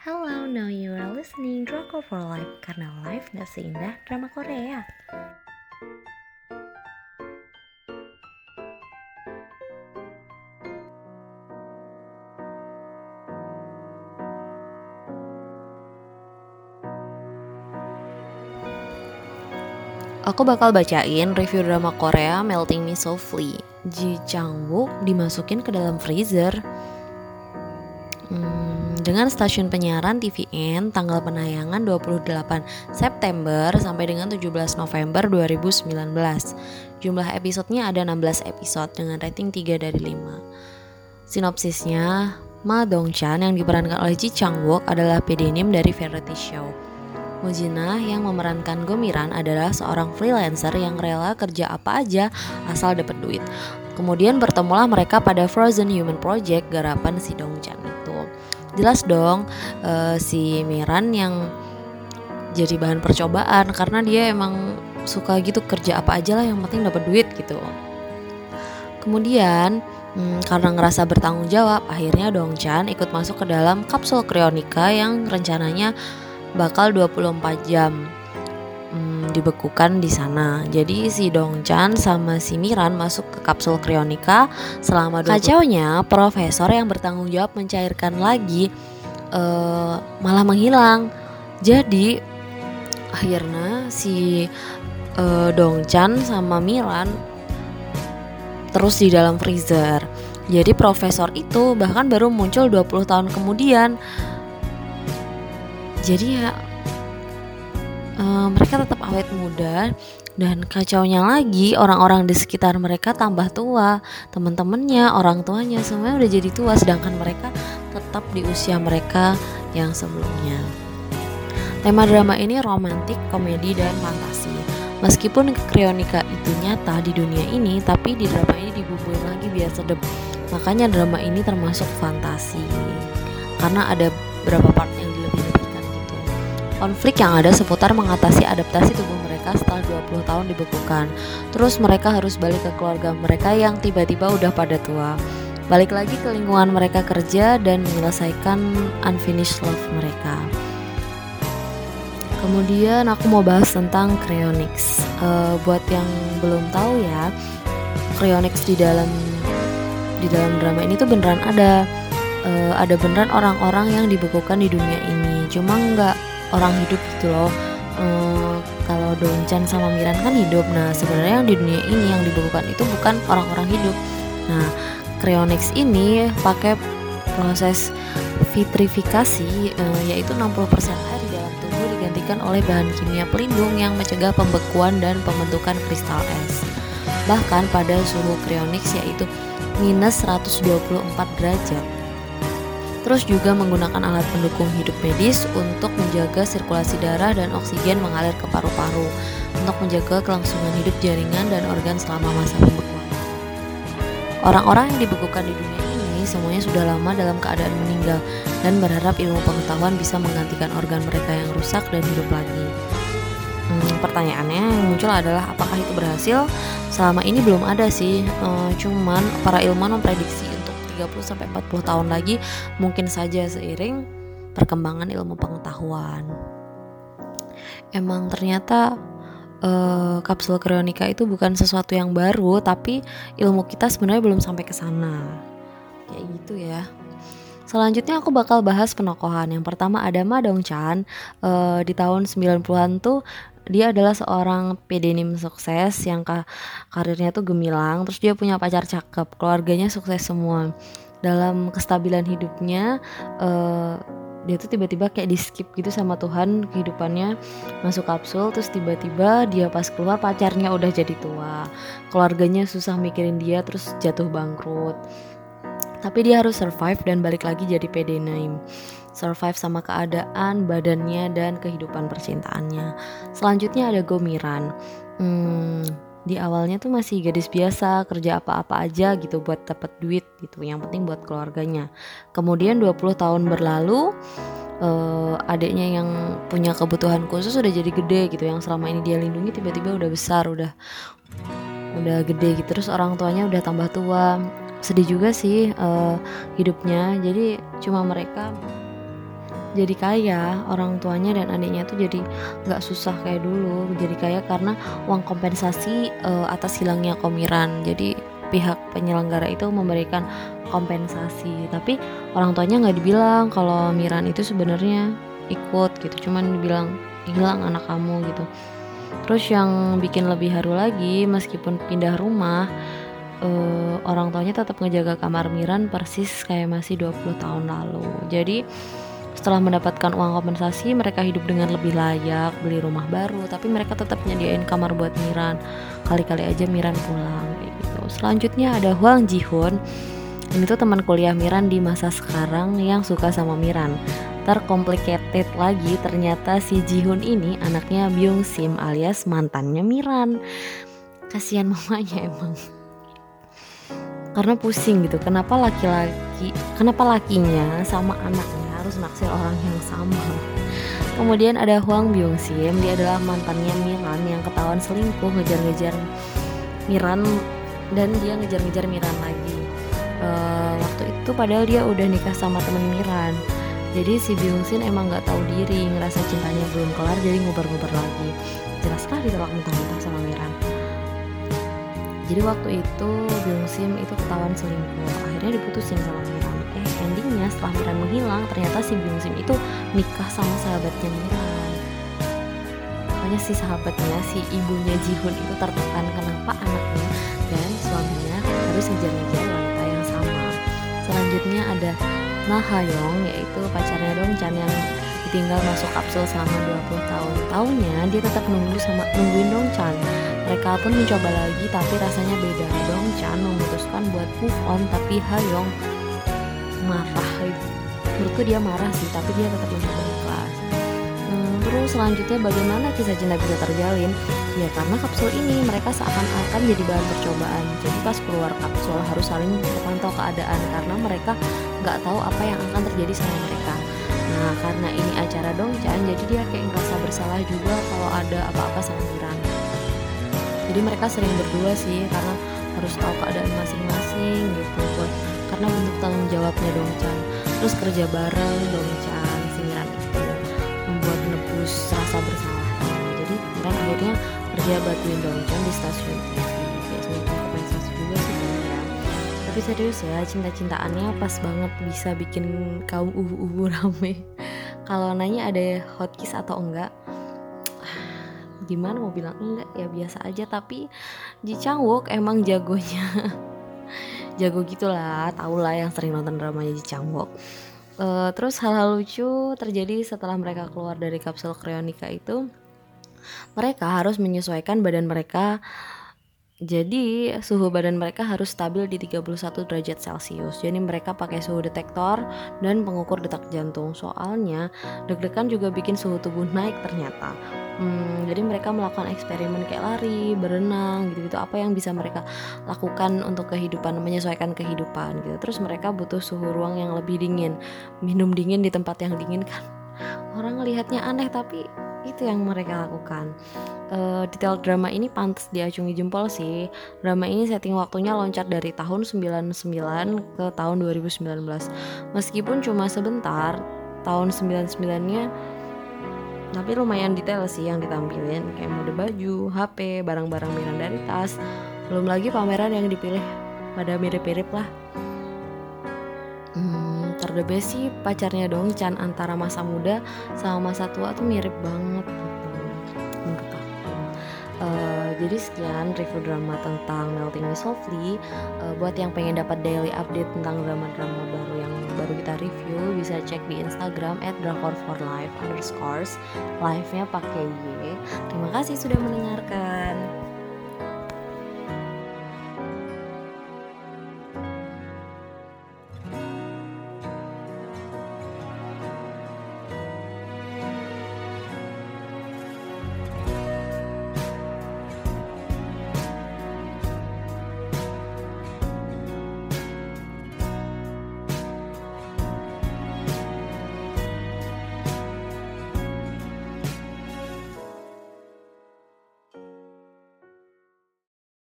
Hello, now you are listening Drama for Life karena life gak seindah drama Korea. Aku bakal bacain review drama Korea Melting Me Softly. Ji Chang Wook dimasukin ke dalam freezer. Dengan stasiun penyiaran TVN tanggal penayangan 28 September sampai dengan 17 November 2019. Jumlah episodenya ada 16 episode dengan rating 3 dari 5. Sinopsisnya, Ma Dong Chan yang diperankan oleh Ji Chang Wook adalah pseudonym dari variety show. Mujina yang memerankan Gomiran adalah seorang freelancer yang rela kerja apa aja asal dapat duit. Kemudian bertemulah mereka pada Frozen Human Project garapan si Dongchan. Jelas dong uh, si Miran yang jadi bahan percobaan karena dia emang suka gitu kerja apa aja lah yang penting dapat duit gitu. Kemudian Hmm, karena ngerasa bertanggung jawab, akhirnya Dongchan ikut masuk ke dalam kapsul krionika yang rencananya bakal 24 jam hmm, dibekukan di sana. Jadi si Dongchan sama si Miran masuk ke kapsul krionika selama 20 Kacaunya, profesor yang bertanggung jawab mencairkan lagi uh, malah menghilang. Jadi akhirnya si uh, Dongchan sama Miran terus di dalam freezer. Jadi profesor itu bahkan baru muncul 20 tahun kemudian jadi ya uh, mereka tetap awet muda dan kacaunya lagi orang-orang di sekitar mereka tambah tua. Teman-temannya orang tuanya semuanya udah jadi tua sedangkan mereka tetap di usia mereka yang sebelumnya. Tema drama ini romantik komedi dan fantasi. Meskipun krionika itu nyata di dunia ini tapi di drama ini dibubuhin lagi biar sedep makanya drama ini termasuk fantasi. Karena ada beberapa part yang konflik yang ada seputar mengatasi adaptasi tubuh mereka setelah 20 tahun dibekukan. Terus mereka harus balik ke keluarga mereka yang tiba-tiba udah pada tua. Balik lagi ke lingkungan mereka kerja dan menyelesaikan unfinished love mereka. Kemudian aku mau bahas tentang cryonics. Uh, buat yang belum tahu ya, cryonics di dalam di dalam drama ini tuh beneran ada. Uh, ada beneran orang-orang yang dibekukan di dunia ini. Cuma nggak orang hidup gitu loh. Hmm, kalau Donchan sama Miran kan hidup. Nah sebenarnya yang di dunia ini yang dibekukan itu bukan orang-orang hidup. Nah Cryonics ini pakai proses vitrifikasi uh, yaitu 60% air di dalam tubuh digantikan oleh bahan kimia pelindung yang mencegah pembekuan dan pembentukan kristal es. Bahkan pada suhu cryonics yaitu minus 124 derajat Terus juga menggunakan alat pendukung hidup medis untuk menjaga sirkulasi darah dan oksigen mengalir ke paru-paru untuk menjaga kelangsungan hidup jaringan dan organ selama masa pembekuan. Orang-orang yang dibekukan di dunia ini semuanya sudah lama dalam keadaan meninggal dan berharap ilmu pengetahuan bisa menggantikan organ mereka yang rusak dan hidup lagi. Hmm, pertanyaannya yang muncul adalah apakah itu berhasil? Selama ini belum ada sih, ehm, cuman para ilmuwan memprediksi 30 sampai 40 tahun lagi mungkin saja seiring perkembangan ilmu pengetahuan. Emang ternyata uh, kapsul krionika itu bukan sesuatu yang baru, tapi ilmu kita sebenarnya belum sampai ke sana. Kayak gitu ya. Selanjutnya aku bakal bahas penokohan. Yang pertama ada Ma Dong Chan. Uh, di tahun 90-an tuh dia adalah seorang pedenim sukses yang karirnya tuh gemilang terus dia punya pacar cakep keluarganya sukses semua. Dalam kestabilan hidupnya uh, dia tuh tiba-tiba kayak di skip gitu sama Tuhan kehidupannya masuk kapsul terus tiba-tiba dia pas keluar pacarnya udah jadi tua. Keluarganya susah mikirin dia terus jatuh bangkrut. Tapi dia harus survive dan balik lagi jadi pedenim survive sama keadaan, badannya, dan kehidupan percintaannya. Selanjutnya ada Gomiran. Hmm, di awalnya tuh masih gadis biasa, kerja apa-apa aja gitu buat dapat duit gitu. Yang penting buat keluarganya. Kemudian 20 tahun berlalu, uh, adiknya yang punya kebutuhan khusus udah jadi gede gitu. Yang selama ini dia lindungi tiba-tiba udah besar, udah udah gede gitu. Terus orang tuanya udah tambah tua. Sedih juga sih uh, hidupnya. Jadi cuma mereka jadi kaya orang tuanya dan adiknya tuh jadi nggak susah kayak dulu. Jadi kaya karena uang kompensasi uh, atas hilangnya komiran jadi pihak penyelenggara itu memberikan kompensasi. Tapi orang tuanya nggak dibilang kalau Miran itu sebenarnya ikut gitu. Cuman dibilang hilang anak kamu gitu. Terus yang bikin lebih haru lagi meskipun pindah rumah uh, orang tuanya tetap ngejaga kamar Miran persis kayak masih 20 tahun lalu. Jadi setelah mendapatkan uang kompensasi, mereka hidup dengan lebih layak, beli rumah baru, tapi mereka tetap nyediain kamar buat Miran. Kali-kali aja Miran pulang kayak gitu. Selanjutnya ada Huang Jihun. Ini tuh teman kuliah Miran di masa sekarang yang suka sama Miran. Tercomplicated lagi, ternyata si Jihun ini anaknya Byung Sim alias mantannya Miran. Kasihan mamanya emang karena pusing gitu kenapa laki-laki kenapa lakinya sama anaknya harus naksir orang yang sama. Kemudian ada Huang Byung Sim dia adalah mantannya Miran yang ketahuan selingkuh ngejar-ngejar Miran dan dia ngejar-ngejar Miran lagi. Uh, waktu itu padahal dia udah nikah sama temen Miran. Jadi si Byung Sin emang nggak tahu diri ngerasa cintanya belum kelar jadi ngubar-ngubar lagi. Jelas sekali ditolak mentah-mentah sama Miran. Jadi waktu itu Byung Sim itu ketahuan selingkuh akhirnya diputusin sama Miran endingnya setelah Miran menghilang ternyata si Byung Sim itu nikah sama sahabatnya Miran makanya si sahabatnya si ibunya Jihun itu tertekan kenapa anaknya dan suaminya harus ngejar-ngejar wanita yang sama. Selanjutnya ada Nah Hayong yaitu pacarnya Dongchan yang ditinggal masuk kapsul selama 20 tahun. Tahunnya dia tetap nunggu sama nungguin Dongchan mereka pun mencoba lagi tapi rasanya beda. Dong Chan memutuskan buat move on tapi Hayong marah. Menurutku dia marah sih tapi dia tetap mencoba ikhlas. Hmm, terus selanjutnya bagaimana kisah cinta bisa terjalin? Ya karena kapsul ini mereka seakan-akan jadi bahan percobaan. Jadi pas keluar kapsul harus saling terpantau keadaan karena mereka nggak tahu apa yang akan terjadi sama mereka. Nah karena ini acara dongchan jadi dia kayak ngerasa bersalah juga kalau ada apa-apa sama Miran jadi mereka sering berdua sih karena harus tahu keadaan masing-masing gitu buat karena bentuk tanggung jawabnya Dongchan terus kerja bareng Dongchan Miran itu. Membuat nebus rasa bersalahnya jadi Miran akhirnya kerja bantuin Dongchan di stasiun. TV ya semacam kompensasi juga sih ya. Tapi serius ya cinta-cintaannya pas banget bisa bikin kaum uhu-uhu rame. Kalau nanya ada hotkiss atau enggak gimana mau bilang enggak? Ya biasa aja. Tapi Ji Chang Wook emang jagonya jago gitulah tau lah yang sering nonton dramanya Ji Chang Wook uh, terus hal-hal lucu terjadi setelah mereka keluar dari kapsul krionika itu. Mereka harus menyesuaikan badan mereka jadi suhu badan mereka harus stabil di 31 derajat Celcius. Jadi mereka pakai suhu detektor dan pengukur detak jantung. Soalnya deg-degan juga bikin suhu tubuh naik ternyata. Hmm, jadi mereka melakukan eksperimen kayak lari, berenang gitu-gitu. Apa yang bisa mereka lakukan untuk kehidupan, menyesuaikan kehidupan gitu. Terus mereka butuh suhu ruang yang lebih dingin. Minum dingin di tempat yang dingin kan. Orang ngelihatnya aneh tapi itu yang mereka lakukan. Uh, detail drama ini pantas diacungi jempol sih. Drama ini setting waktunya loncat dari tahun 99 ke tahun 2019 meskipun cuma sebentar tahun 99 nya tapi lumayan detail sih yang ditampilin. Kayak mode baju, HP, barang-barang miran dari tas belum lagi pameran yang dipilih pada mirip-mirip lah. Hmm, terdebes sih pacarnya dong Chan antara masa muda sama masa tua tuh mirip banget gitu Uh, jadi sekian review drama tentang Melting Me Softly. Uh, buat yang pengen dapat daily update tentang drama-drama baru yang baru kita review, bisa cek di Instagram at drakor for life underscores. Live-nya pakai Y. Terima kasih sudah mendengarkan.